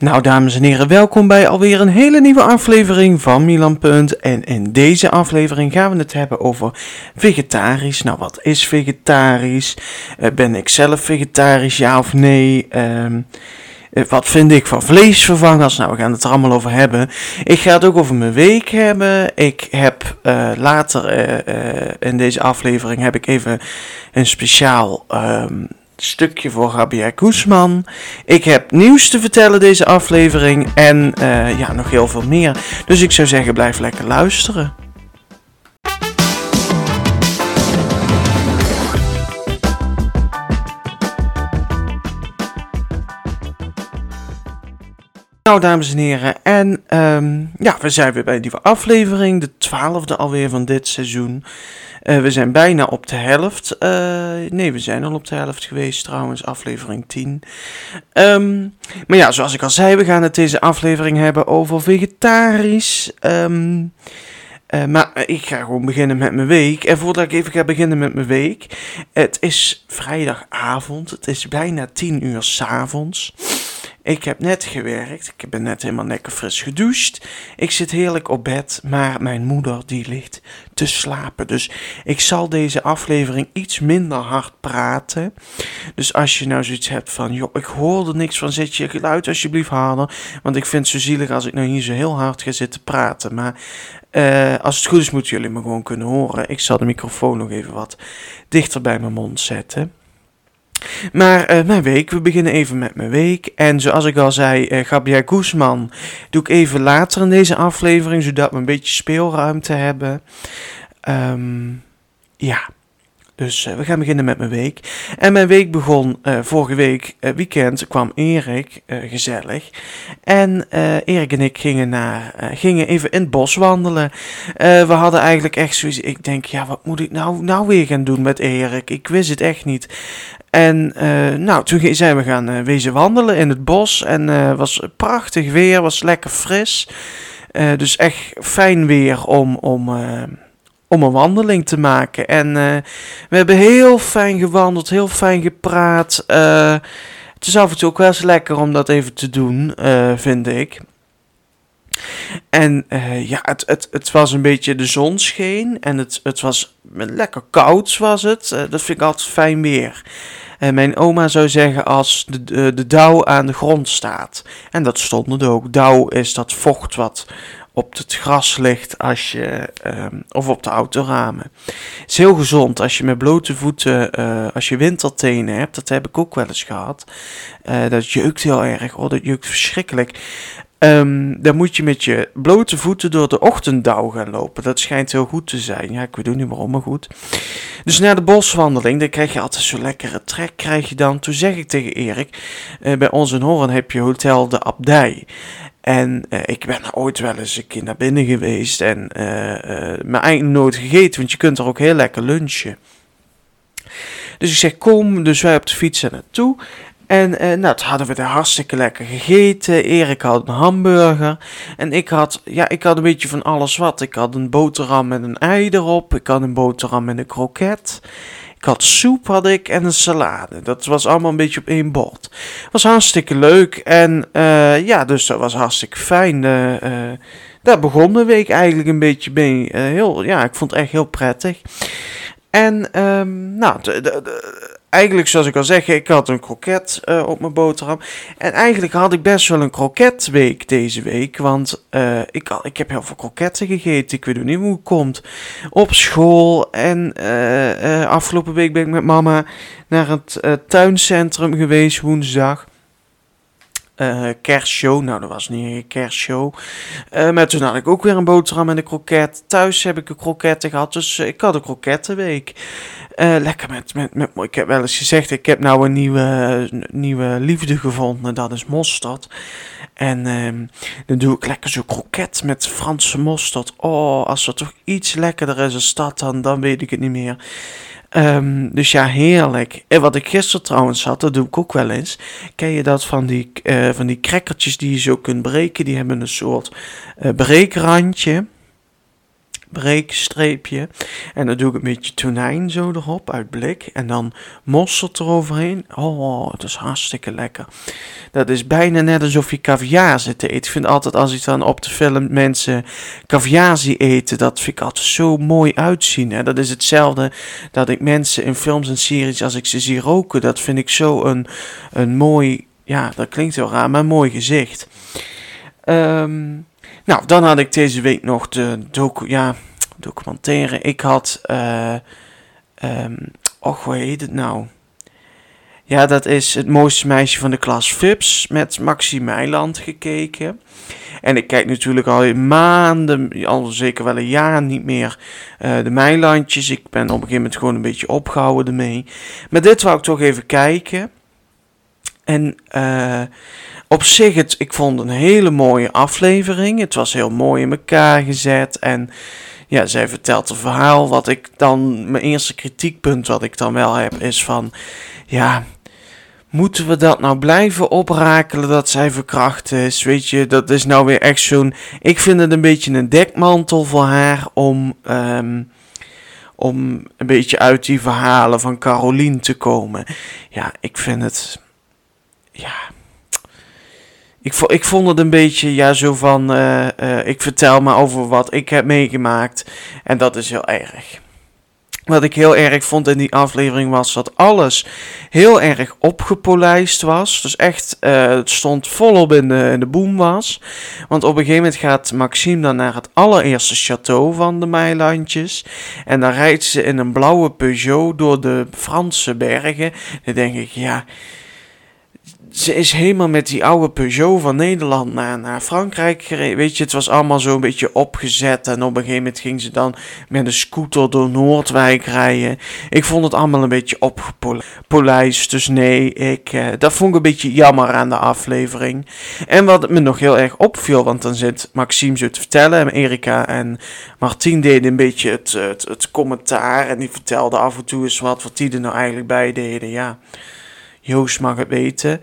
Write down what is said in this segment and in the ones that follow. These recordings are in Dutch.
Nou, dames en heren, welkom bij alweer een hele nieuwe aflevering van Milan Punt. En in deze aflevering gaan we het hebben over vegetarisch. Nou, wat is vegetarisch? Uh, ben ik zelf vegetarisch, ja of nee? Uh, wat vind ik van vleesvervangers? Nou, we gaan het er allemaal over hebben. Ik ga het ook over mijn week hebben. Ik heb uh, later in deze aflevering heb ik even een speciaal um, stukje voor Javier Guzman. Ik heb nieuws te vertellen deze aflevering en uh, ja, nog heel veel meer. Dus ik zou zeggen, blijf lekker luisteren. Nou, dames en heren, en um, ja, we zijn weer bij een nieuwe aflevering, de twaalfde alweer van dit seizoen. Uh, we zijn bijna op de helft. Uh, nee, we zijn al op de helft geweest trouwens, aflevering 10. Um, maar ja, zoals ik al zei, we gaan het deze aflevering hebben over vegetarisch. Um, uh, maar ik ga gewoon beginnen met mijn week. En voordat ik even ga beginnen met mijn week. Het is vrijdagavond. Het is bijna 10 uur s'avonds. Ik heb net gewerkt. Ik ben net helemaal lekker fris gedoucht. Ik zit heerlijk op bed. Maar mijn moeder die ligt te slapen. Dus ik zal deze aflevering iets minder hard praten. Dus als je nou zoiets hebt van... joh, ik hoor er niks van. Zet je geluid alsjeblieft harder. Want ik vind het zo zielig als ik nou hier zo heel hard ga zitten praten. Maar uh, als het goed is moeten jullie me gewoon kunnen horen. Ik zal de microfoon nog even wat dichter bij mijn mond zetten. Maar uh, mijn week, we beginnen even met mijn week. En zoals ik al zei, uh, Gabriel Guzman doe ik even later in deze aflevering, zodat we een beetje speelruimte hebben. Um, ja, dus uh, we gaan beginnen met mijn week. En mijn week begon uh, vorige week, uh, weekend, kwam Erik, gezellig. En Erik en ik gingen, naar, gingen even in het bos wandelen. we hadden eigenlijk echt zoiets, ik denk, ja, wat moet ik nou, nou weer gaan doen met Erik? Ik wist het echt niet. En nou, toen zijn we gaan wezen wandelen in het bos. En het was prachtig weer, was lekker fris. dus echt fijn weer om... om om een wandeling te maken. En uh, we hebben heel fijn gewandeld, heel fijn gepraat. Uh, het is af en toe ook wel eens lekker om dat even te doen, uh, vind ik. En ja, het, het, het was een beetje de zon scheen en het, het was lekker koud was het. dat vind ik altijd fijn weer. En mijn oma zou zeggen als de, de, dauw aan de grond staat. En dat stond er ook. Dauw is dat vocht wat op het gras ligt als je, um, of op de autoramen. Het is heel gezond als je met blote voeten, uh, als je wintertenen hebt, dat heb ik ook wel eens gehad. Uh, dat jeukt heel erg, oh dat jeukt verschrikkelijk. Um, dan moet je met je blote voeten door de ochtenddauw gaan lopen. Dat schijnt heel goed te zijn. Ja, ik weet ook niet waarom, maar goed. Dus na de boswandeling, dan krijg je altijd zo'n lekkere trek. Krijg je dan. Toen zeg ik tegen Erik, uh, bij ons in Horen heb je Hotel de Abdij. En uh, ik ben ooit wel eens een keer naar binnen geweest en uh, uh, maar eigenlijk nooit gegeten, want je kunt er ook heel lekker lunchen. Dus ik zeg kom, dus wij op de fiets er naartoe. En nou, toen hadden we daar hartstikke lekker gegeten. Erik had een hamburger. En ik had, ja, ik had een beetje van alles wat. Ik had een boterham met een ei erop. Ik had een boterham met een kroket. Ik had soep had ik en een salade. Dat was allemaal een beetje op één bord. Was hartstikke leuk en uh, ja, dus dat was hartstikke fijn. Uh, uh, daar begon de week eigenlijk een beetje mee. heel, ja, ik vond het echt heel prettig. En um, nou, eigenlijk zoals ik al zeg, ik had een kroket uh, op mijn boterham. En eigenlijk had ik best wel een kroketweek deze week. Want uh, ik, ik heb heel veel kroketten gegeten. Ik weet niet hoe het komt. Op school. En uh, afgelopen week ben ik met mama naar het tuincentrum geweest woensdag. Uh, kerstshow. Nou, dat was niet een kerstshow. Uh, maar toen had ik ook weer een boterham en een kroket. Thuis heb ik een kroketten gehad, dus uh, ik had een krokettenweek. lekker met, met, met, ik heb wel eens gezegd, ik heb nou een nieuwe, nieuwe liefde gevonden. Dat is mosterd. En ehm, dan doe ik lekker zo'n kroket met Franse mosterd. Oh, als er toch iets lekkerder is als dat, dan, dan weet ik het niet meer. Um, dus ja, heerlijk. En wat ik gisteren trouwens had, dat doe ik ook wel eens. Ken je dat van die, uh, van die crackertjes die je zo kunt breken? Die hebben een soort uh, breekrandje. Breekstreepje. En dan doe ik een beetje tonijn zo erop uit blik. En dan mosterd eroverheen. Oh, dat is hartstikke lekker. Dat is bijna net alsof je caviar zit te eten. Ik vind altijd als ik dan op de film mensen caviar zie eten, dat vind ik altijd zo mooi uitzien. Hè? Dat is hetzelfde dat ik mensen in films en series, als ik ze zie roken, dat vind ik zo een, een mooi, ja, dat klinkt heel raar, maar een mooi gezicht. Ehm, nou, dan had ik deze week nog de docu ja, documentaire. Ik had, uh, um, och, hoe heet het nou? Ja, dat is het mooiste meisje van de klas Fips met Maxi Meiland gekeken. En ik kijk natuurlijk al maanden, al zeker wel een jaar niet meer uh, de Meilandjes. Ik ben op een gegeven moment gewoon een beetje opgehouden ermee. Maar dit wou ik toch even kijken. En uh, op zich, het, ik vond een hele mooie aflevering. Het was heel mooi in elkaar gezet. En ja, zij vertelt een verhaal. Wat ik dan, mijn eerste kritiekpunt wat ik dan wel heb, is van... Ja, moeten we dat nou blijven oprakelen dat zij verkracht is? Weet je, dat is nou weer echt zo'n... Ik vind het een beetje een dekmantel voor haar om... Um, om een beetje uit die verhalen van Caroline te komen. Ja, ik vind het... Ja... Ik, ik vond het een beetje, ja, zo van... Uh, uh, ik vertel maar over wat ik heb meegemaakt. En dat is heel erg. Wat ik heel erg vond in die aflevering was dat alles heel erg opgepolijst was. Dus echt, uh, het stond volop in de, in de boom was. Want op een gegeven moment gaat Maxime dan naar het allereerste château van de Meilandjes. En dan rijdt ze in een blauwe Peugeot door de Franse bergen. Dan denk ik, ja ze is helemaal met die oude Peugeot van Nederland naar, naar Frankrijk gereden. Weet je, het was allemaal zo een beetje opgezet. En op een gegeven moment ging ze dan met een scooter door Noordwijk rijden. Ik vond het allemaal een beetje opgepolijst. Dus nee, ik, eh, dat vond ik een beetje jammer aan de aflevering. En wat me nog heel erg opviel, want dan zit Maxime zo te vertellen. En Erika en Martien deden een beetje het, het, het commentaar. En die vertelden af en toe eens wat, wat die er nou eigenlijk bij deden. Ja. Joost mag het weten.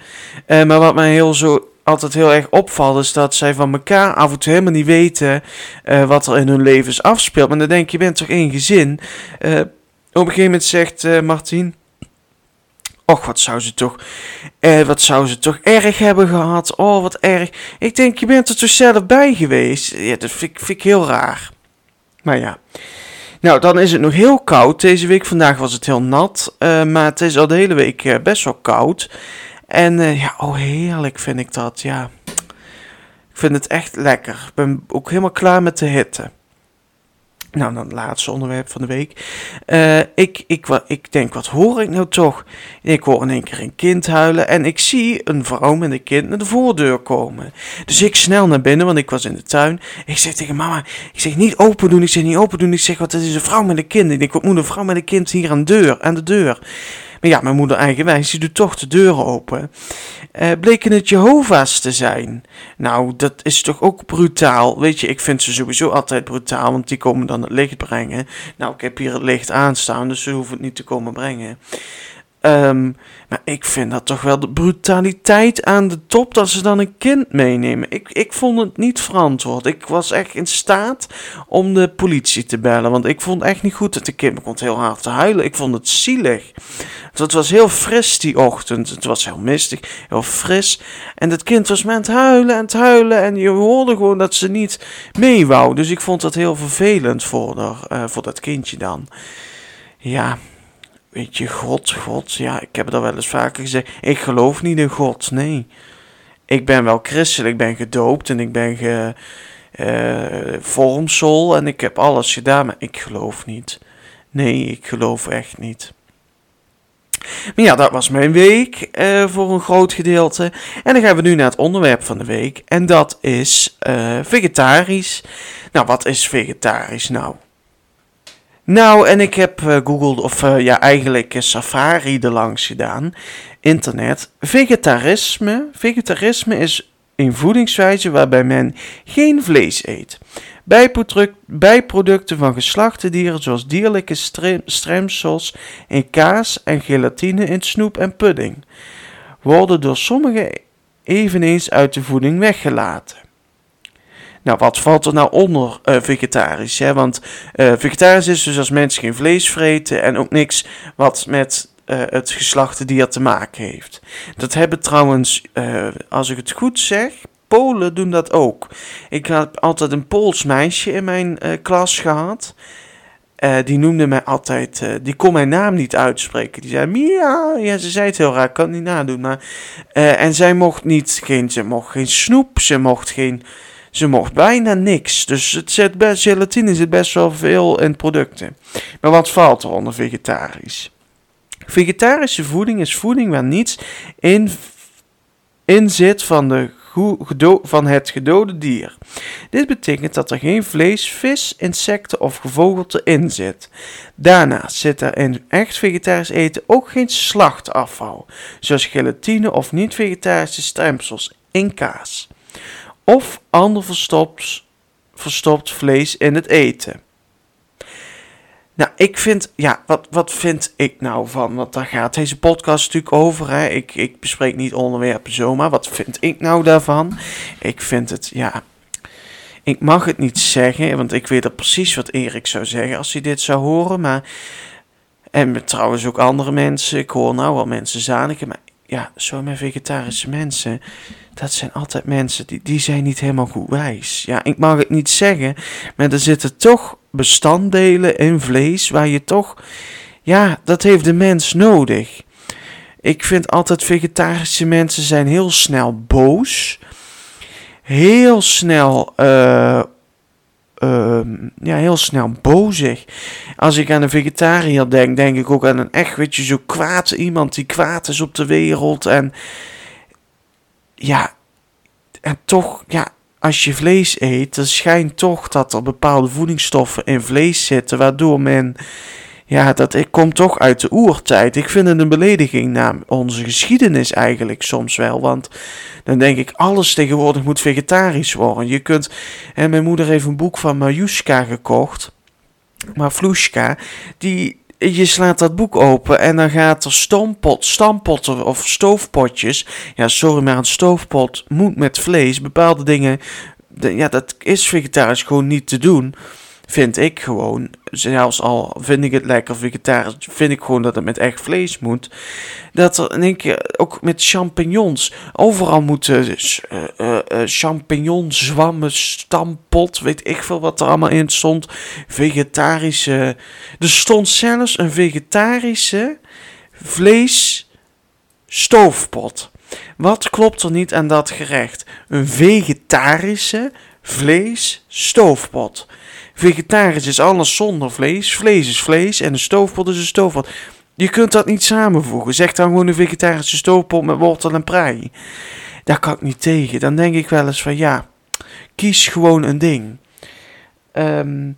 Uh, maar wat mij heel zo altijd heel erg opvalt, is dat zij van elkaar af en toe helemaal niet weten uh, wat er in hun levens afspeelt. Maar dan denk je, je bent toch één gezin? Uh, op een gegeven moment zegt Martien. Och, wat zou ze toch, wat zou ze toch erg hebben gehad. Oh, wat erg. Ik denk, je bent er toch zelf bij geweest. Ja, dat vind, vind ik heel raar. Maar ja. Nou, dan is het nog heel koud deze week. Vandaag was het heel nat, uh, maar het is al de hele week uh, best wel koud. En uh, ja, oh heerlijk vind ik dat, ja. Ik vind het echt lekker. Ik ben ook helemaal klaar met de hitte. Nou, dan het laatste onderwerp van de week. Uh, ik, ik, ik denk, wat hoor ik nou toch? Ik hoor in één keer een kind huilen en ik zie een vrouw met een kind naar de voordeur komen. Dus ik snel naar binnen, want ik was in de tuin. Ik zeg tegen mama, ik zeg niet open doen, ik zeg niet open doen. Ik zeg, wat, het is een vrouw met een kind. Ik denk, wat moet een vrouw met een kind hier aan de deur? Aan de deur. Ja, mijn moeder eigenwijs, die doet toch de deuren open. Uh, bleken het Jehovah's te zijn. Nou, dat is toch ook brutaal. Weet je, ik vind ze sowieso altijd brutaal, want die komen dan het licht brengen. Nou, ik heb hier het licht aanstaan, dus ze hoeven het niet te komen brengen. Um, maar ik vind dat toch wel de brutaliteit aan de top dat ze dan een kind meenemen. Ik, ik vond het niet verantwoord. Ik was echt in staat om de politie te bellen. Want ik vond echt niet goed dat de kind begon heel hard te huilen. Ik vond het zielig. het was heel fris die ochtend. Het was heel mistig, heel fris. En het kind was met het huilen en het huilen. En je hoorde gewoon dat ze niet mee wou. Dus ik vond dat heel vervelend voor, uh, voor dat kindje dan. Ja, weet je, God, God, ja, ik heb al wel eens vaker gezegd. Ik geloof niet in God, nee. Ik ben wel christelijk, ik ben gedoopt en ik ben ge, uh, en ik heb alles gedaan, maar ik geloof niet. Nee, ik geloof echt niet. Maar ja, dat was mijn week uh, voor een groot gedeelte. En dan gaan we nu naar het onderwerp van de week. En dat is uh, vegetarisch. Nou, wat is vegetarisch nou? Nou, en ik heb uh, Google, of uh, ja, eigenlijk Safari erlangs gedaan. Internet. Vegetarisme. Vegetarisme is een voedingswijze waarbij men geen vlees eet. Bijproducten van geslachte dieren zoals dierlijke stremsels in kaas en gelatine in snoep en pudding worden door sommigen eveneens uit de voeding weggelaten. Nou, wat valt er nou onder uh, vegetarisch? Hè? Want uh, vegetarisch is dus als mensen geen vlees vreten en ook niks wat met uh, het geslachtendier te maken heeft. Dat hebben trouwens, als ik het goed zeg, Polen doen dat ook. Ik heb altijd een Pools meisje in mijn klas gehad. Die noemde mij altijd, die kon mijn naam niet uitspreken. Die zei Mia. Ja, ze zei het heel raar, ik kan het niet nadoen. Maar, en zij mocht niet, geen, ze mocht geen snoep, ze mocht geen, ze mocht bijna niks. Dus het zit best, gelatine zit best wel veel in producten. Maar wat valt er onder vegetarisch? Vegetarische voeding is voeding waar niets in, in zit van de van het gedode dier. Dit betekent dat er geen vlees, vis, insecten of gevogelte in zit. Daarnaast zit er in echt vegetarisch eten ook geen slachtafval, zoals gelatine of niet-vegetarische stempels in kaas. Of ander verstopt, verstopt vlees in het eten. Nou, ik vind, ja, wat, wat vind ik nou van? Want daar gaat deze podcast natuurlijk over. Hè? Ik, ik bespreek niet onderwerpen zomaar. Wat vind ik nou daarvan? Ik vind het, ja. Ik mag het niet zeggen, want ik weet er precies wat Erik zou zeggen als hij dit zou horen. Maar. En trouwens ook andere mensen. Ik hoor nou wel mensen zaniken. Maar ja, zo met vegetarische mensen. Dat zijn altijd mensen die, die zijn niet helemaal goed wijs. Ja, ik mag het niet zeggen. Maar er zitten toch bestanddelen in vlees waar je toch, ja, dat heeft de mens nodig. Ik vind altijd vegetarische mensen zijn heel snel boos, heel snel, uh, ja, heel snel bozig. Als ik aan een vegetariër denk, denk ik ook aan een echt, weet zo kwaad iemand die kwaad is op de wereld en ja, en toch, ja, als je vlees eet, dan schijnt toch dat er bepaalde voedingsstoffen in vlees zitten, waardoor men, ja, dat komt toch uit de oertijd. Ik vind het een belediging naar onze geschiedenis eigenlijk soms wel, want dan denk ik, alles tegenwoordig moet vegetarisch worden. Je kunt, en mijn moeder heeft een boek van Majuska gekocht, Mavlushka, die je slaat dat boek open en dan gaat er stompot, stampotten of stoofpotjes. Ja, sorry, maar een stoofpot moet met vlees. Bepaalde dingen, ja, dat is vegetarisch gewoon niet te doen vind ik gewoon, zelfs al vind ik het lekker vegetarisch, vind ik gewoon dat het met echt vlees moet. Dat er in één keer ook met champignons, overal moeten uh, champignons, zwammen, stampot, weet ik veel wat er allemaal in stond. Vegetarische, er stond zelfs een vegetarische vlees stoofpot. Wat klopt er niet aan dat gerecht? Een vegetarische vlees stoofpot. Vegetarisch is alles zonder vlees. Vlees is vlees en een stoofpot is een stoofpot. Je kunt dat niet samenvoegen. Zeg dan gewoon een vegetarische stoofpot met wortel en prei. Daar kan ik niet tegen. Dan denk ik wel eens van ja, kies gewoon een ding. Ehm,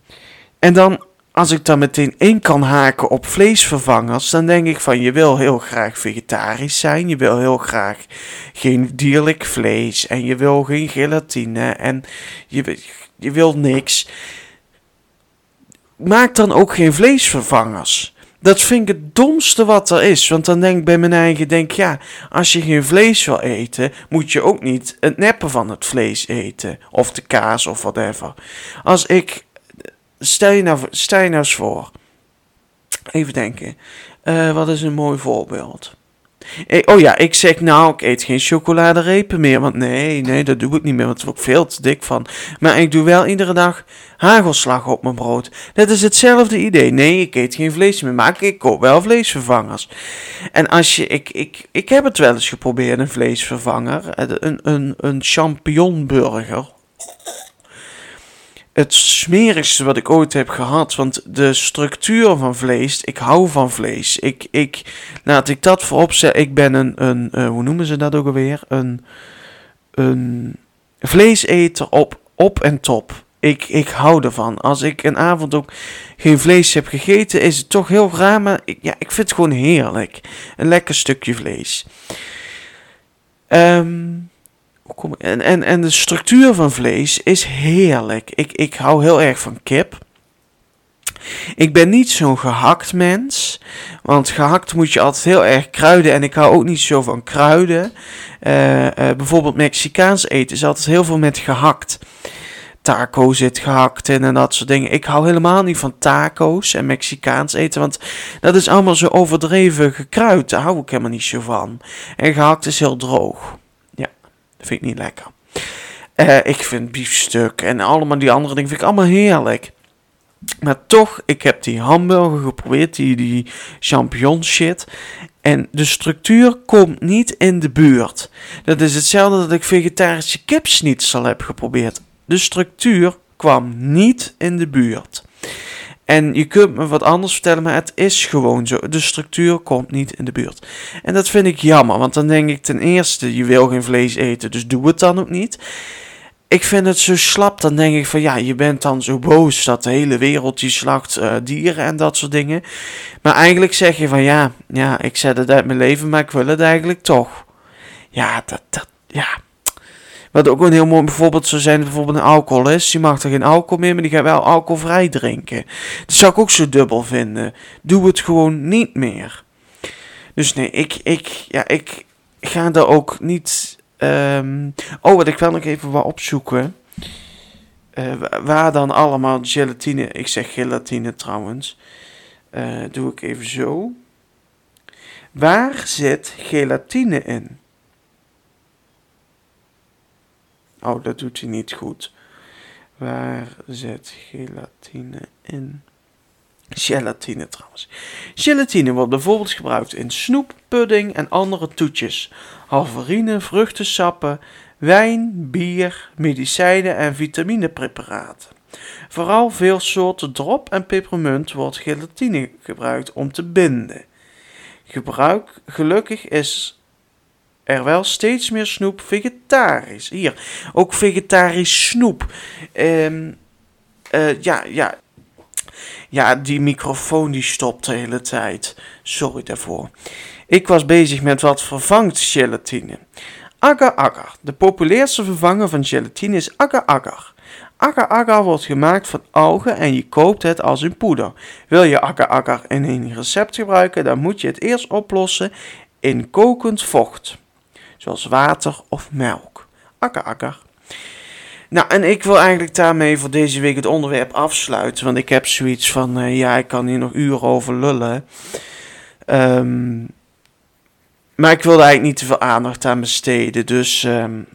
en dan, als ik dan meteen in kan haken op vleesvervangers, dan denk ik van je wil heel graag vegetarisch zijn. Je wil heel graag geen dierlijk vlees. En je wil geen gelatine. En je, je wil niks maak dan ook geen vleesvervangers. Dat vind ik het domste wat er is. Want dan denk ik bij mijn eigen, denk ja, als je geen vlees wil eten, moet je ook niet het neppen van het vlees eten. Of de kaas of whatever. Als ik, stel je nou, stel je nou eens voor. Even denken. Uh, wat is een mooi voorbeeld? Oh ja, ik zeg nou, ik eet geen chocoladerepen meer. Want nee, nee, dat doe ik niet meer. Want daar word ik veel te dik van. Maar ik doe wel iedere dag hagelslag op mijn brood. Dat is hetzelfde idee. Nee, ik eet geen vlees meer. Maar ik koop wel vleesvervangers. En als je, ik, ik, ik heb het wel eens geprobeerd, een vleesvervanger. Een, een, een champignonburger het smerigste wat ik ooit heb gehad. Want de structuur van vlees, ik hou van vlees. Ik, ik, laat ik dat voorop zeggen. Ik ben een, een uh, hoe noemen ze dat ook alweer? Een, een vleeseter op, op en top. Ik, ik hou ervan. Als ik een avond ook geen vlees heb gegeten, is het toch heel raar. Maar ja, ik vind het gewoon heerlijk. Een lekker stukje vlees. Um, en, en, en de structuur van vlees is heerlijk. Ik, ik hou heel erg van kip. Ik ben niet zo'n gehakt mens. Want gehakt moet je altijd heel erg kruiden. En ik hou ook niet zo van kruiden. Uh, uh, bijvoorbeeld Mexicaans eten is altijd heel veel met gehakt. taco zit gehakt in en dat soort dingen. Ik hou helemaal niet van taco's en Mexicaans eten, want dat is allemaal zo overdreven gekruid. Daar hou ik helemaal niet zo van. En gehakt is heel droog. Dat vind ik niet lekker. Uh, ik vind biefstuk en allemaal die andere dingen vind ik allemaal heerlijk. Maar toch, ik heb die hamburger geprobeerd, die, die champignon shit. En de structuur komt niet in de buurt. Dat is hetzelfde dat ik vegetarische kipsnitzel heb geprobeerd. De structuur kwam niet in de buurt. En je kunt me wat anders vertellen, maar het is gewoon zo. De structuur komt niet in de buurt. En dat vind ik jammer, want dan denk ik ten eerste, je wil geen vlees eten, dus doe het dan ook niet ik vind het zo slap. Dan denk ik van ja, je bent dan zo boos dat de hele wereld die slacht uh, dieren en dat soort dingen. Maar eigenlijk zeg je van ja, ja, ik zet het uit mijn leven, maar ik wil het eigenlijk toch. Ja, dat, dat, ja. Wat ook een heel mooi bijvoorbeeld zou zijn, bijvoorbeeld een alcoholist. Die mag er geen alcohol meer, maar die gaat wel alcoholvrij drinken. Dat zou ik ook zo dubbel vinden. Doe het gewoon niet meer. Dus nee, ik, ik, ja, ik ga er ook niet Um, oh, wat ik wel nog even wil opzoeken. Uh, waar dan allemaal gelatine. Ik zeg gelatine trouwens. Uh, doe ik even zo. Waar zit gelatine in? Oh, dat doet hij niet goed. Waar zit gelatine in? Gelatine trouwens. Gelatine wordt bijvoorbeeld gebruikt in snoep, pudding en andere toetjes halverine, vruchtensappen, wijn, bier, medicijnen en vitaminepreparaten. Vooral veel soorten drop en pepermunt wordt gelatine gebruikt om te binden. Gebruik, gelukkig is er wel steeds meer snoep vegetarisch. Hier, ook vegetarisch snoep. Um, ja, ja. Ja, die microfoon die stopt de hele tijd. Sorry daarvoor. Ik was bezig met wat vervangt gelatine. Agar-agar. De populairste vervanger van gelatine is agar-agar. Agar-agar wordt gemaakt van algen en je koopt het als een poeder. Wil je agar-agar in een recept gebruiken, dan moet je het eerst oplossen in kokend vocht, zoals water of melk. Agar-agar. Nou, en ik wil eigenlijk daarmee voor deze week het onderwerp afsluiten, want ik heb zoiets van, uh, ja, ik kan hier nog uren over lullen. Um, maar ik wilde eigenlijk niet te veel aandacht aan besteden. Dus um,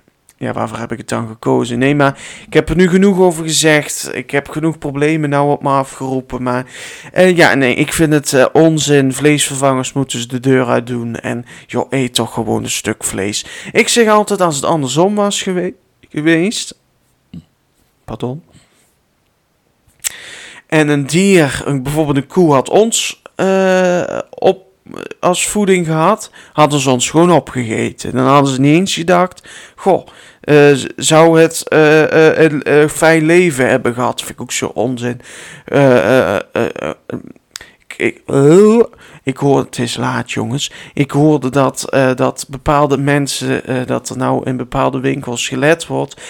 ja, waarvoor heb ik het dan gekozen? Nee, maar ik heb er nu genoeg over gezegd. Ik heb genoeg problemen nou op me afgeroepen. Maar uh, ja, nee, ik vind het uh, onzin. Vleesvervangers moeten ze de deur uit doen. En joh, eet toch gewoon een stuk vlees. Ik zeg altijd als het andersom was gewe geweest. Pardon. En een dier, een, bijvoorbeeld een koe, had ons uh, op als voeding gehad, hadden ze ons gewoon opgegeten. Dan hadden ze niet eens gedacht, goh, uh, zou het uh, uh, een fijn leven hebben gehad? Vind ik ook zo onzin. ik, ik hoorde, het is laat jongens, ik hoorde dat, dat bepaalde mensen, dat er nou in bepaalde winkels gelet wordt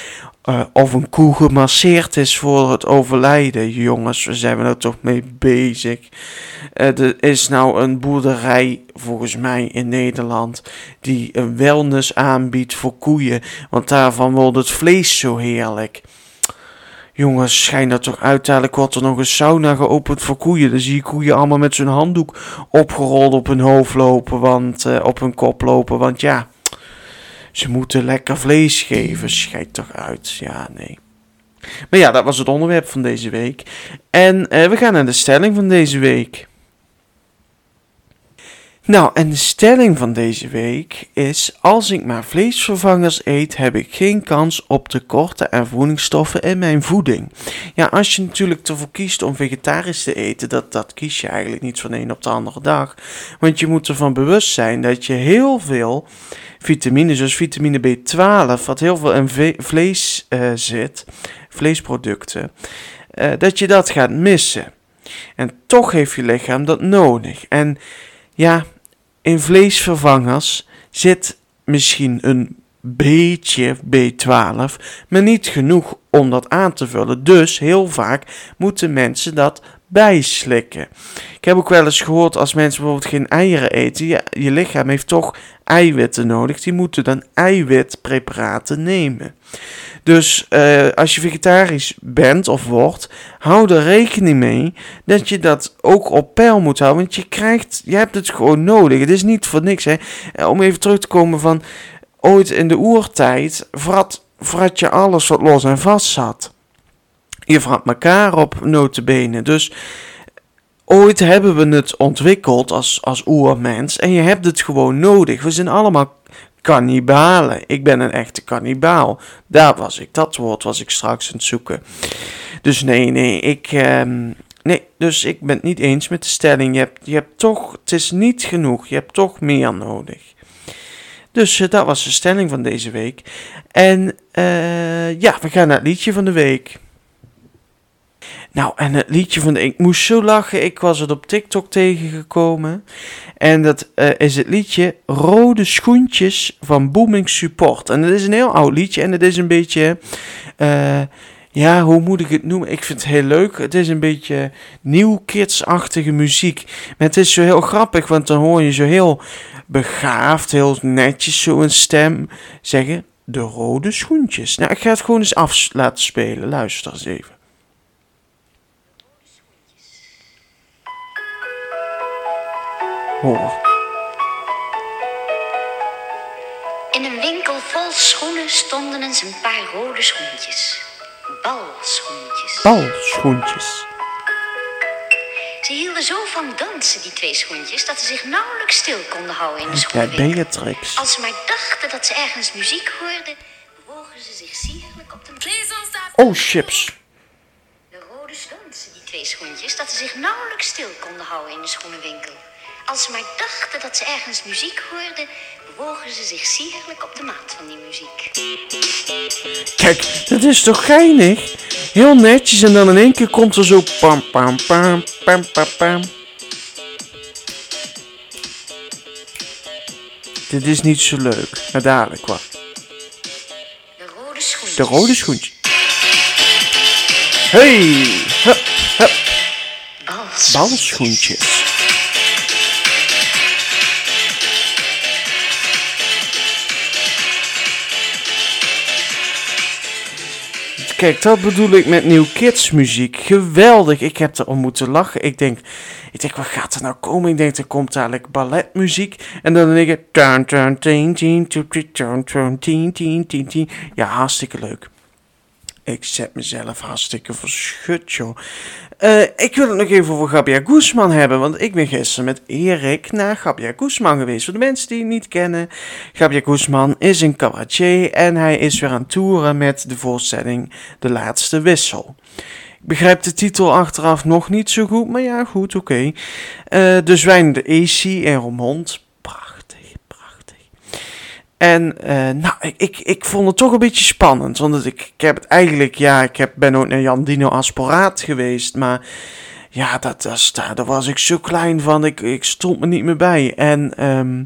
uh, of een koe gemasseerd is voor het overlijden. Jongens, waar zijn we nou toch mee bezig? Uh, er is nou een boerderij, volgens mij in Nederland, die een wellness aanbiedt voor koeien. Want daarvan wordt het vlees zo heerlijk. Jongens, schijn dat toch uiteindelijk wordt er nog een sauna geopend voor koeien. Dan zie je koeien allemaal met zo'n handdoek opgerold op hun hoofd lopen, want, uh, op hun kop lopen. Want ja, ze moeten lekker vlees geven. Schijt toch uit. Ja, nee. Maar ja, dat was het onderwerp van deze week. En eh, we gaan naar de stelling van deze week. Nou, en de stelling van deze week is: als ik maar vleesvervangers eet, heb ik geen kans op tekorten aan voedingsstoffen in mijn voeding. Ja, als je natuurlijk ervoor kiest om vegetarisch te eten, dat, dat kies je eigenlijk niet van de een op de andere dag. Want je moet ervan bewust zijn dat je heel veel vitamine, zoals vitamine B12, wat heel veel in vlees uh, zit, vleesproducten, uh, dat je dat gaat missen. En toch heeft je lichaam dat nodig. En ja, in vleesvervangers zit misschien een beetje B12, maar niet genoeg om dat aan te vullen. Dus heel vaak moeten mensen dat bijslikken. Ik heb ook wel eens gehoord als mensen bijvoorbeeld geen eieren eten, je lichaam heeft toch eiwitten nodig. Die moeten dan eiwitpreparaten nemen. Dus eh, als je vegetarisch bent of wordt, hou er rekening mee dat je dat ook op peil moet houden. Want je krijgt, je hebt het gewoon nodig. Het is niet voor niks. Hè. Eh, Om even terug te komen van ooit in de oertijd, vrat, vrat je alles wat los en vast zat. Je vrat elkaar op notenbenen. Dus ooit hebben we het ontwikkeld als, als oermens en je hebt het gewoon nodig. We zijn allemaal kannibalen. Ik ben een echte kannibaal. Daar was ik. Dat woord was ik straks aan het zoeken. Dus nee, nee, ik. ehm, nee, dus ik ben het niet eens met de stelling. Je hebt, je hebt toch. Het is niet genoeg. Je hebt toch meer nodig. Dus eh, dat was de stelling van deze week. En eh, ja, we gaan naar het liedje van de week. Nou, en het liedje van de... Ik moest zo lachen. Ik was het op TikTok tegengekomen. En dat eh, is het liedje Rode Schoentjes van Booming Support. En het is een heel oud liedje. En het is een beetje... eh, ja, hoe moet ik het noemen? Ik vind het heel leuk. Het is een beetje nieuw kidsachtige muziek. Maar het is zo heel grappig, want dan hoor je zo heel begaafd, heel netjes zo een stem zeggen... De rode schoentjes. Nou, ik ga het gewoon eens af laten spelen. Luister eens even. Hoor. In een winkel vol schoenen stonden eens een paar rode schoentjes. Balschoentjes. Balschoentjes. Ze hielden zo van dansen, die twee schoentjes, dat ze zich nauwelijks stil konden houden in de schoenenwinkel. Beatrix. Als ze maar dachten dat ze ergens muziek hoorden, bewogen ze zich sierlijk op de Oh, chips. De rode dansen, die twee schoentjes, dat ze zich nauwelijks stil konden houden in de schoenenwinkel. Als ze maar dachten dat ze ergens muziek hoorden, bewogen ze zich sierlijk op de maat van die muziek. Kijk, dat is toch geinig? Heel netjes en dan in één keer komt er zo pam pam pam pam pam pam. Dit is niet zo leuk. Maar dadelijk wat. De rode schoentjes. De rode schoentje. Hey, hup, hup, Balschoentjes. balschoentjes. Kijk, dat bedoel ik met New Kids muziek. Geweldig. Ik heb er om moeten lachen. Ik denk, ik denk, wat gaat er nou komen? Ik denk, er komt dadelijk balletmuziek. En dan denk ik. Ja, hartstikke leuk. Ik zet mezelf hartstikke verschut, joh. Eh, ik wil het nog even over Gabia Guzman hebben, want ik ben gisteren met Erik naar Gabia Guzman geweest. Voor de mensen die het niet kennen, Gabia Guzman is een cabaretier en hij is weer aan toeren met de voorstelling De Laatste Wissel. Ik begrijp de titel achteraf nog niet zo goed, maar ja, goed, oké. Eh, de Zwijn, de AC in Roermond. En eh, nou, ik, ik, vond het toch een beetje spannend. Want ik, ik heb het eigenlijk, ja, ik heb, ben ook naar Jan Dino Asporaat geweest. Maar ja, dat, dat, daar was ik zo klein van. Ik, ik stond me niet meer bij. En ehm,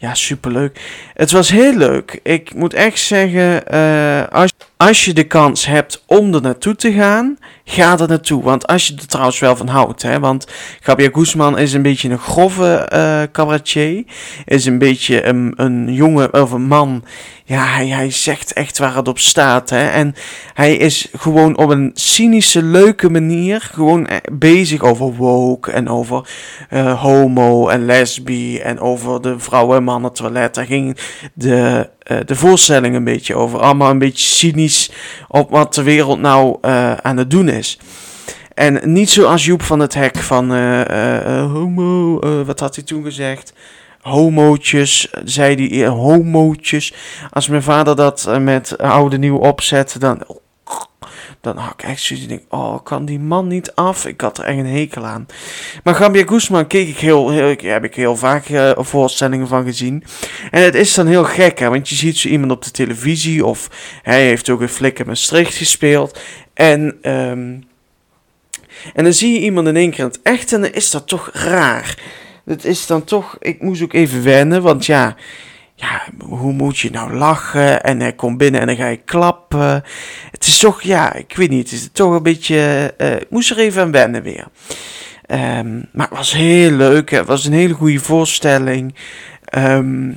ja, superleuk. Het was heel leuk. Ik moet echt zeggen, eh, als, als je de kans hebt om er naartoe te gaan, ga er naartoe. Want als je er trouwens wel van houdt, hè. Want Gabriel Guzman is een beetje een grove eh cabaretier. Is een beetje een, een jongen of een man. Ja, hij, hij zegt echt waar het op staat, hè. En hij is gewoon op een cynische, leuke manier gewoon eh, bezig over woke en over homo en lesbi en over de vrouwen- en mannen toilet. Daar ging de, eh, de voorstelling een beetje over. Allemaal een beetje cynisch op wat de wereld nou eh, aan het doen is. En niet zoals Joep van het Hek van eh, homo, wat had hij toen gezegd? Homootjes, zei eh, homootjes. Als mijn vader dat met oude nieuw opzette, dan, dan had ik echt zoiets. Ik denk, oh, kan die man niet af? Ik had er echt een hekel aan. Maar Gambia Guzman keek ik heel, heb ik heel vaak eh, voorstellingen van gezien. En het is dan heel gek, hè, want je ziet zo iemand op de televisie, of hij heeft ook een Flikker Maastricht gespeeld. En, ehm, en dan zie je iemand in één keer in het echt en dan is dat toch raar. Het is dan toch, ik moest ook even wennen, want ja, ja, hoe moet je nou lachen? En hij komt binnen en dan ga je klappen. Het is toch, ja, ik weet niet, het is toch een beetje, eh, ik moest er even aan wennen weer. Ehm, maar het was heel leuk, het was een hele goede voorstelling. Ehm,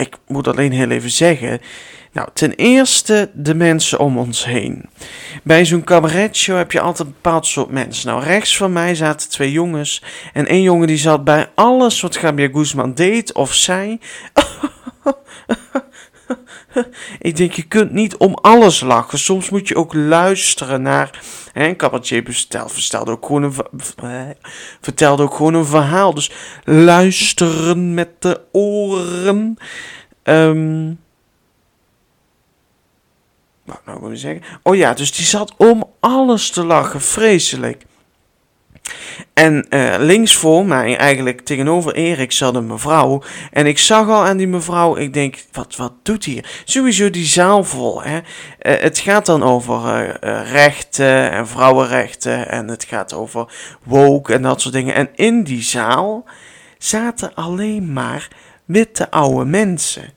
ik moet alleen heel even zeggen, Nou, ten eerste de mensen om ons heen. Bij zo'n cabaretshow heb je altijd een bepaald soort mensen. Nou, rechts van mij zaten twee jongens. En één jongen die zat bij alles wat Gabia Guzman deed of zei. Ik denk, je kunt niet om alles lachen. Soms moet je ook luisteren naar. Hè, cabaretier vertelde ook, gewoon een, vertelde ook gewoon een verhaal. Dus luisteren met de oren. Um, wat nou wil ik zeggen? Oh ja, dus die zat om alles te lachen. Vreselijk. En uh, links voor mij, eigenlijk tegenover Erik, zat een mevrouw. En ik zag al aan die mevrouw, ik denk, wat, wat doet hier? Sowieso die zaal vol. Hè? Uh, het gaat dan over uh, rechten en vrouwenrechten. En het gaat over woke en dat soort dingen. En in die zaal zaten alleen maar witte oude mensen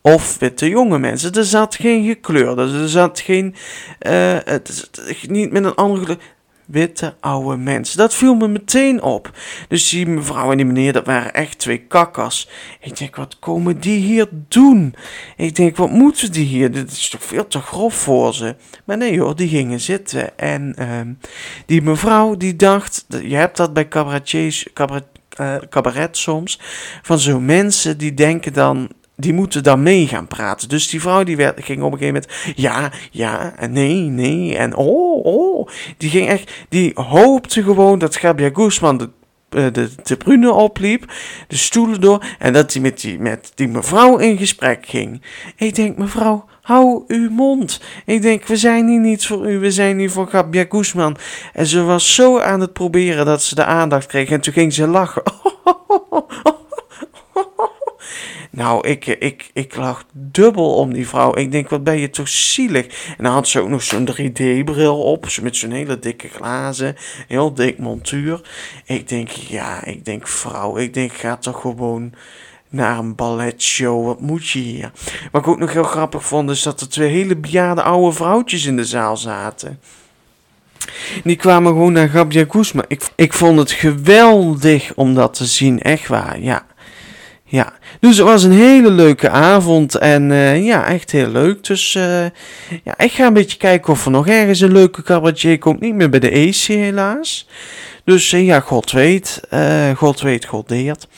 of witte jonge mensen. Er zat geen gekleurde, er zat geen, het, niet met een andere witte oude mensen. Dat viel me meteen op. Dus die mevrouw en die meneer, dat waren echt twee kakkers. Ik denk, wat komen die hier doen? Ik denk, wat moeten die hier? Dit is toch veel te grof voor ze. Maar nee hoor, die gingen zitten. En uh, die mevrouw die dacht, je hebt dat bij cabaretiers, cabaret, uh, cabaret soms, van zo'n mensen die denken dan die moeten dan mee gaan praten. Dus die vrouw die werd, ging op een gegeven moment ja, ja, en nee, nee, en oh, oh. Die ging echt, die hoopte gewoon dat Gabia Guzman de, eh, de, brune opliep, de stoelen door, en dat hij met die, met die mevrouw in gesprek ging. Ik denk, mevrouw, hou uw mond. Ik denk, we zijn hier niet voor u, we zijn hier voor Gabia Guzman. En ze was zo aan het proberen dat ze de aandacht kreeg, en toen ging ze lachen. Nou, ik, ik, ik lag dubbel om die vrouw. Ik denk, wat ben je toch zielig. En dan had ze ook nog zo'n 3D-bril op. Met zo'n hele dikke glazen. Heel dik montuur. Ik denk, ja, ik denk, vrouw. Ik denk, ga toch gewoon naar een balletshow. Wat moet je hier? Wat ik ook nog heel grappig vond, is dat er twee hele bejaarde oude vrouwtjes in de zaal zaten. Die kwamen gewoon naar Gabia Guzma. Ik, ik vond het geweldig om dat te zien, echt waar, ja. Ja, dus het was een hele leuke avond en uh, ja, echt heel leuk. Dus uh, ja, ik ga een beetje kijken of er nog ergens een leuke cabaretier komt. Niet meer bij de AC helaas. Dus uh, ja, God weet, God weet, God deert.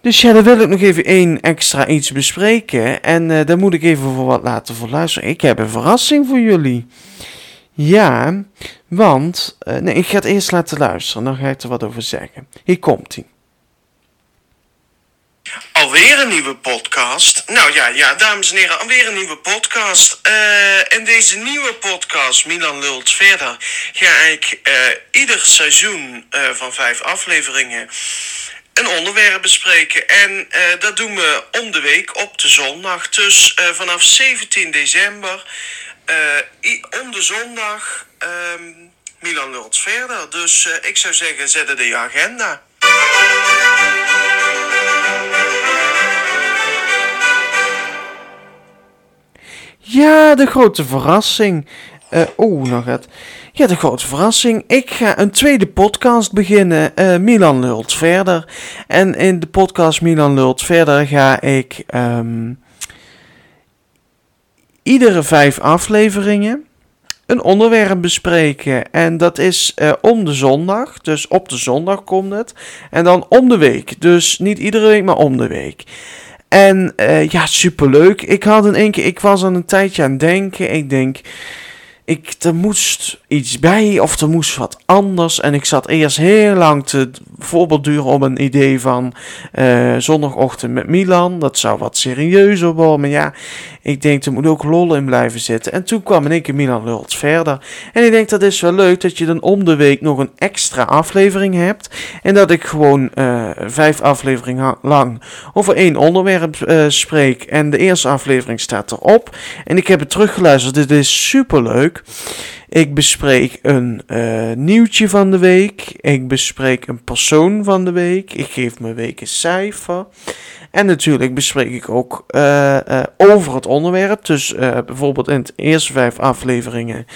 Dus ja, dan wil ik nog even één extra iets bespreken. En daar moet ik even voor wat laten voor luisteren. Ik heb een verrassing voor jullie. Ja, want... nee, ik ga het eerst laten luisteren. Dan ga ik er wat over zeggen. Hier komt hij. Alweer een nieuwe podcast. Nou ja, ja, dames en heren, alweer een nieuwe podcast. Uh, in deze nieuwe podcast, Milan lult verder, ga ik uh, ieder seizoen uh, van vijf afleveringen een onderwerp bespreken. En dat doen we om de week op de zondag. Dus vanaf 17 december, om de zondag, ehm, Milan lult verder. Dus ik zou zeggen, zet de agenda. Ja, de grote verrassing. Uh, Oeh, nog het. Ja, de grote verrassing. Ik ga een tweede podcast beginnen. Uh, Milan lult verder. En in de podcast Milan lult verder ga ik um, iedere vijf afleveringen een onderwerp bespreken. En dat is uh, om de zondag. Dus op de zondag komt het. En dan om de week. Dus niet iedere week, maar om de week. En uh, ja, superleuk. Ik had in één keer, ik was aan een tijdje aan het denken. Ik denk, ik, er moest iets bij of er moest wat anders. En ik zat eerst heel lang te voorbeelduren op een idee van uh, zondagochtend met Milan. Dat zou wat serieuzer worden. Maar ja, ik denk er moet ook lol in blijven zitten. En toen kwam in één keer Milan lult verder. En ik denk dat is wel leuk dat je dan om de week nog een extra aflevering hebt. En dat ik gewoon uh, vijf afleveringen lang over één onderwerp uh, spreek. En de eerste aflevering staat erop. En ik heb het teruggeluisterd. Dit is super leuk. Ik bespreek een uh, nieuwtje van de week. Ik bespreek een persoon van de week. Ik geef mijn week een cijfer. En natuurlijk bespreek ik ook uh, uh, over het onderwerp. Dus bijvoorbeeld in de eerste vijf afleveringen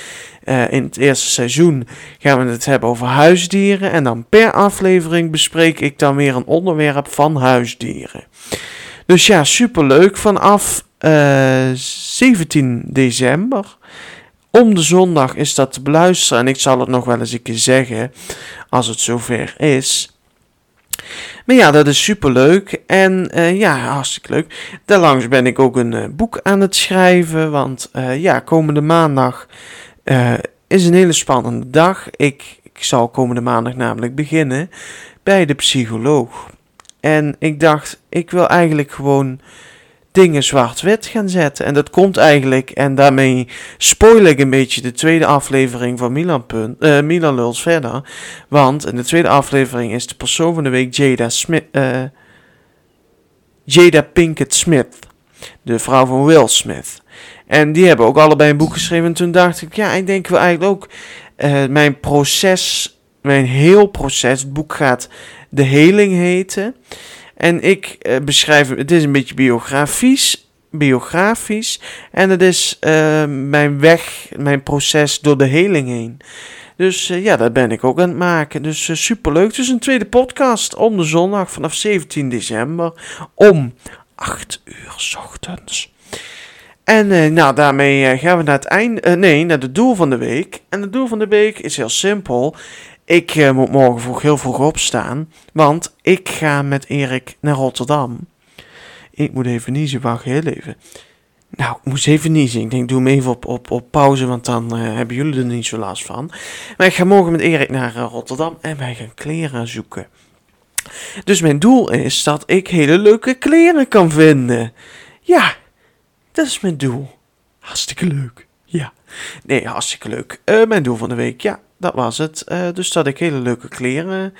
in het eerste seizoen gaan we het hebben over huisdieren. En dan per aflevering bespreek ik dan weer een onderwerp van huisdieren. Dus ja, superleuk. Vanaf eh, 17 december. Om de zondag is dat te beluisteren. En ik zal het nog wel eens een keer zeggen. Als het zover is. Maar ja, dat is super leuk. En eh, ja, hartstikke leuk. Daarlangs ben ik ook een eh, boek aan het schrijven. Want eh, ja, komende maandag is een hele spannende dag. Ik, ik zal komende maandag namelijk beginnen bij de psycholoog. En ik dacht, ik wil eigenlijk gewoon dingen zwart-wit gaan zetten. En dat komt eigenlijk, en daarmee spoil ik een beetje de tweede aflevering van Milan, Punt, eh, Milan Lulz verder. Want in de tweede aflevering is de persoon van de week Jada, Smith, eh, Jada Pinkett Smith. De vrouw van Will Smith. En die hebben ook allebei een boek geschreven. En toen dacht ik, ja, ik denk wel eigenlijk ook eh, mijn proces, mijn heel proces. Het boek gaat De Heling heten. En ik eh, beschrijf het, is een beetje biografisch, biografisch. En het is eh, mijn weg, mijn proces door de heling heen. Dus eh, ja, dat ben ik ook aan het maken. Dus uh, superleuk. Dus een tweede podcast om de zondag vanaf 17 december om 8 uur 's ochtends. En nou, daarmee gaan we naar het einde, nee, naar het doel van de week. En het doel van de week is heel simpel. Ik uh, moet morgen vroeg heel vroeg opstaan, want ik ga met Erik naar Rotterdam. Ik moet even niezen, wacht heel even. Nou, ik moest even niezen. Ik denk, doe hem even op, op, op pauze, want dan uh, hebben jullie er niet zo last van. Maar ik ga morgen met Erik naar uh, Rotterdam en wij gaan kleren zoeken. Dus mijn doel is dat ik hele leuke kleren kan vinden. Ja, dat is mijn doel. Hartstikke leuk. Ja. Nee, hartstikke leuk. mijn doel van de week, ja, dat was het. Uh, dus dat ik hele leuke kleren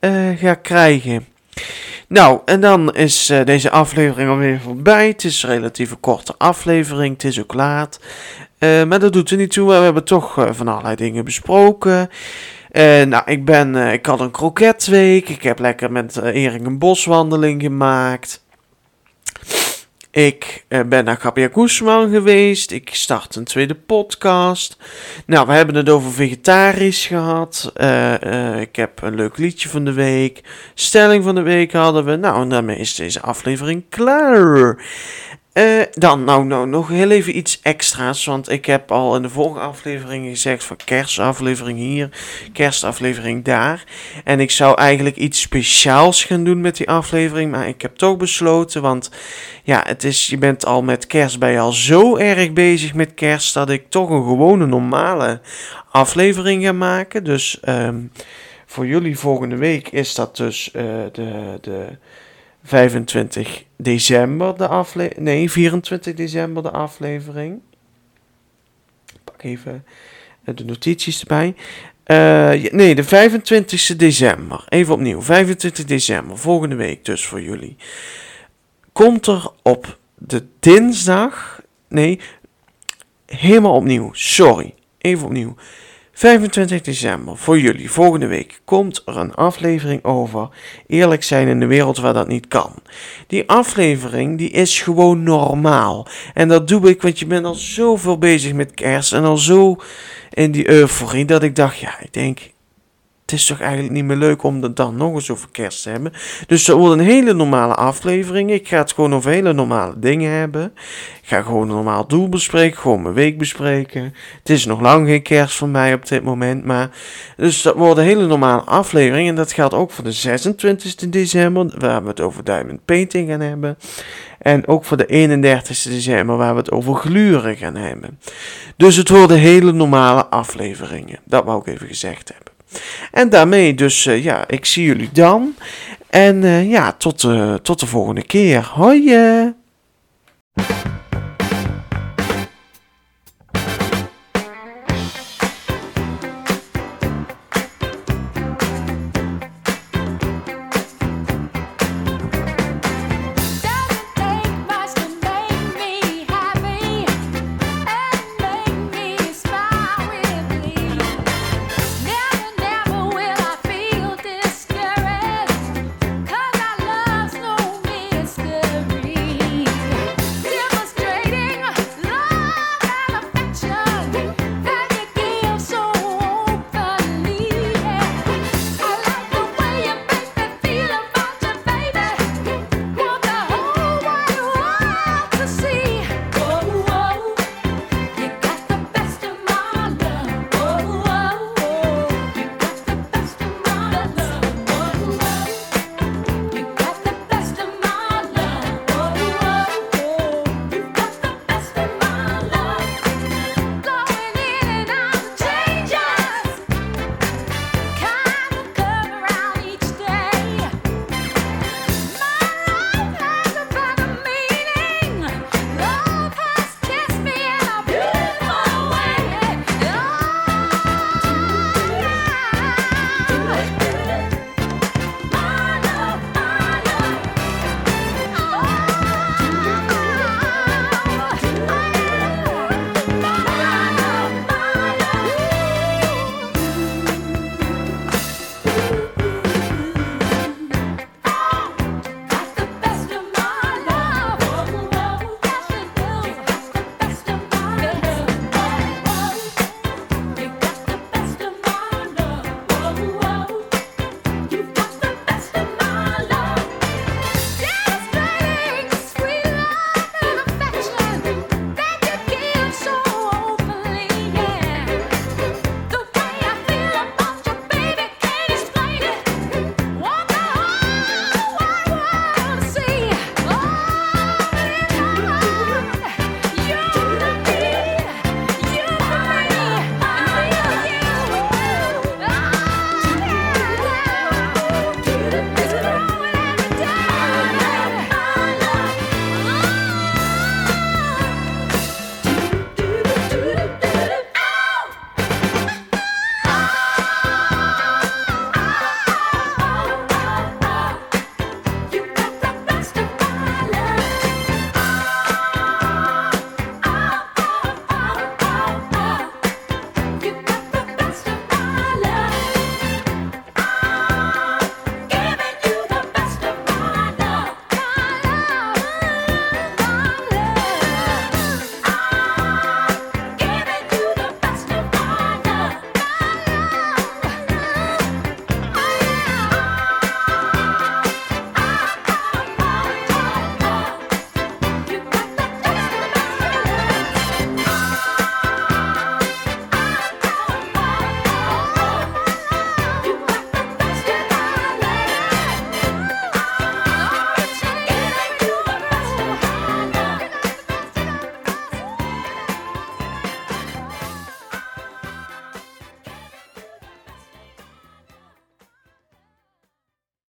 uh, ga krijgen. Nou, en dan is uh, deze aflevering alweer voorbij. Het is een relatief korte aflevering. Het is ook laat. maar dat doet er niet toe. We hebben toch van allerlei dingen besproken. nou, ik, ben, ik had een kroketweek. Ik heb lekker met Erik een boswandeling gemaakt. Ik uh, ben naar Gabia Guzman geweest. Ik start een tweede podcast. Nou, we hebben het over vegetarisch gehad. Uh, uh, ik heb een leuk liedje van de week. Stelling van de week hadden we. Nou, en daarmee is deze aflevering klaar. Uh, dan, nou, nou, nog heel even iets extra's. Want ik heb al in de vorige aflevering gezegd van kerstaflevering hier, kerstaflevering daar. En ik zou eigenlijk iets speciaals gaan doen met die aflevering. Maar ik heb toch besloten, want ja, het is, je bent al met kerst, ben je al zo erg bezig met kerst, dat ik toch een gewone normale aflevering ga maken. Dus um, voor jullie volgende week is dat dus uh, de... de 25 december de aflevering. Nee, 24 december de aflevering. Pak even de notities erbij. Uh, nee, de 25 december. Even opnieuw. 25 december, volgende week dus voor jullie. Komt er op de dinsdag. Nee, helemaal opnieuw. Sorry. Even opnieuw. 25 december, voor jullie, volgende week, komt er een aflevering over eerlijk zijn in de wereld waar dat niet kan. Die aflevering, die is gewoon normaal. En dat doe ik, want je bent al zoveel bezig met kerst en al zo in die euforie, dat ik dacht, ja, ik denk, het is toch eigenlijk niet meer leuk om het dan nog eens over kerst te hebben. Dus dat wordt een hele normale aflevering. Ik ga het gewoon over hele normale dingen hebben. Ik ga gewoon een normaal doel bespreken, gewoon mijn week bespreken. Het is nog lang geen kerst voor mij op dit moment, maar... Dus dat wordt een hele normale aflevering en dat geldt ook voor de 26 december, waar we het over diamond painting gaan hebben. En ook voor de 31 december, waar we het over gluren gaan hebben. Dus het worden hele normale afleveringen. Dat wou ik even gezegd hebben. En daarmee dus, uh, ja, ik zie jullie dan. En uh, ja, tot, uh, tot de volgende keer. Hoi!